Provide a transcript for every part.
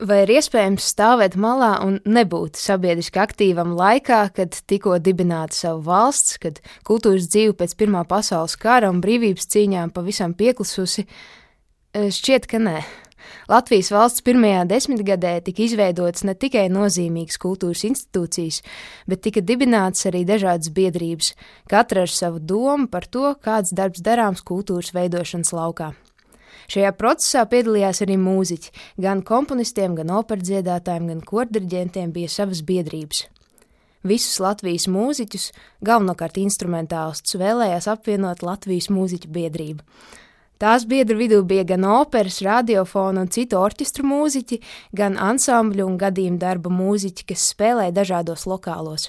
Vai ir iespējams stāvēt malā un nebūt sabiedriski aktīvam laikā, kad tikko dibināta savu valsts, kad kultūras dzīve pēc Pirmā pasaules kara un brīvības cīņām pavisam pieklususi? Eh, šķiet, ka nē. Latvijas valsts pirmajā desmitgadē tika izveidotas ne tikai nozīmīgas kultūras institūcijas, bet tika dibinātas arī dažādas biedrības, katra ar savu domu par to, kāds darbs darāms kultūras veidošanas laukā. Šajā procesā piedalījās arī mūziķi. Gan komponistiem, gan operdziedātājiem, gan kordirģentiem bija savas biedrības. Visus Latvijas mūziķus, galvenokārt instrumentālistus, vēlējās apvienot Latvijas mūziķu biedrību. Tās biedru vidū bija gan operas, radiofona un citu orķestru mūziķi, gan ansambļu un gadījumu darba mūziķi, kas spēlēja dažādos lokālos.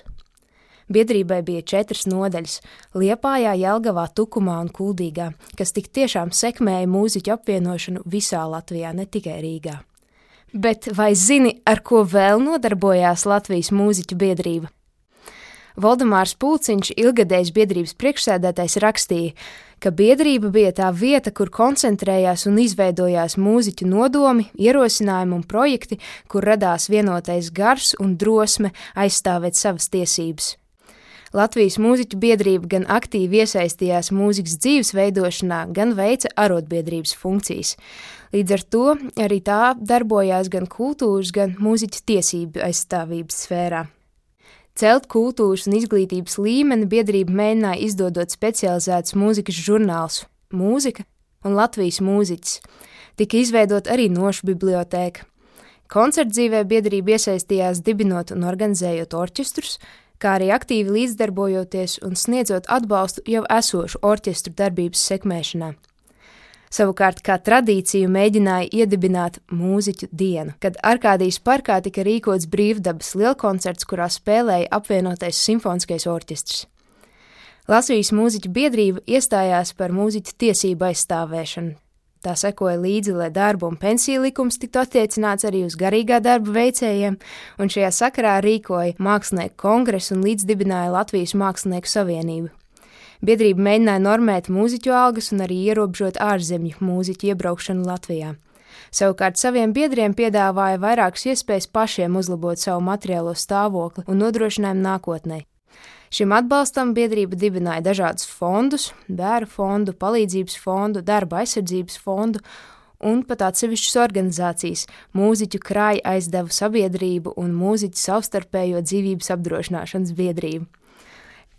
Biedrībai bija četras nodaļas - Liepājā, Jelgavā, Tukumā un Kuldīgā, kas tik tiešām sekmēja mūziķu apvienošanu visā Latvijā, ne tikai Rīgā. Bet vai zini, ar ko vēl nodarbojās Latvijas mūziķu biedrība? Valdemārs Pūciņš, ilgadējs biedrības priekšsēdētājs, rakstīja, ka biedrība bija tā vieta, kur koncentrējās un izveidojās mūziķu nodomi, ierosinājumi un projekti, kur radās vienotais gars un drosme aizstāvēt savas tiesības. Latvijas mūziķu biedrība gan aktīvi iesaistījās mūzikas dzīves veidošanā, gan veica arotbiedrības funkcijas. Līdz ar to arī tā darbojās gan kultūras, gan mūziķu tiesību aizstāvības sfērā. Celt kultūras un izglītības līmeni biedrība mēģināja izdodot specializētus mūzikas žurnālus Mūzika un Latvijas mūziķis. Tika izveidot arī nošu bibliotēka. Koncertdzīvē biedrība iesaistījās dibinot un organizējot orķestrus, kā arī aktīvi līdzdarbojoties un sniedzot atbalstu jau esošu orķestru darbības sekmēšanā. Savukārt, kā tradīciju mēģināja iedibināt mūziķu dienu, kad Arkādijas parkā tika rīkots brīvdabas lielkoncerts, kurā spēlēja apvienotais simfoniskais orķestrs. Latvijas mūziķu biedrība iestājās par mūziķu tiesību aizstāvēšanu, Tā sekoja līdzi, lai darba un pensiju likums tiktu attiecināts arī uz garīgā darba veicējiem, un šajā sakarā rīkoja Mākslinieku kongresu un līdzdibināja Latvijas Mākslinieku savienību. Biedrība mēģināja normēt mūziķu algas un arī ierobežot ārzemju mūziķu iebraukšanu Latvijā. Savukārt saviem biedriem piedāvāja vairākas iespējas pašiem uzlabot savu materiālo stāvokli un nodrošinājumu nākotnē. Šim atbalstam biedrība dibināja dažādus fondus, bērnu fondu, palīdzības fondu, darba aizsardzības fondu un pat atsevišķas organizācijas - mūziķu krāja aizdevu sabiedrību un mūziķu savstarpējo dzīvības apdrošināšanas biedrību.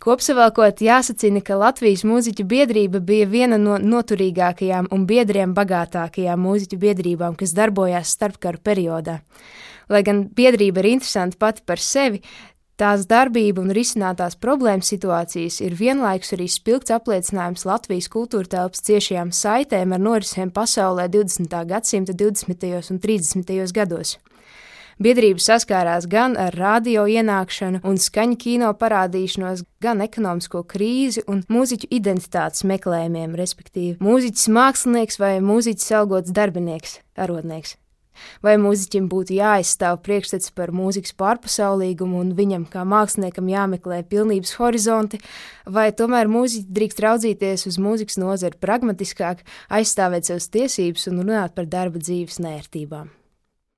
Kopsavilkot, jāsacina, ka Latvijas mūziķu biedrība bija viena no noturīgākajām un biedriem bagātākajām mūziķu biedrībām, kas darbojās starpkaru periodā. Lai gan biedrība ir interesanta pati par sevi, Tās darbība un risinātās problēmas situācijas ir vienlaikus arī spilgts apliecinājums Latvijas kultūra telpas ciešajām saitēm ar norisēm pasaulē 20. gadsimta 20. un 30. gados. Biedrība saskārās gan ar radio ienākšanu un skaņu kino parādīšanos, gan ekonomisko krīzi un mūziķu identitātes meklējumiem, respektīvi mūziķis mākslinieks vai mūziķis algots darbinieks, arodnieks. Vai mūziķim būtu jāizstāv priekšstats par mūzikas pārpasaulīgumu un viņam kā māksliniekam jāmeklē pilnības horizonti, vai tomēr mūziķi drīkst raudzīties uz mūzikas nozari pragmatiskāk, aizstāvēt savas tiesības un runāt par darba dzīves nērtībām?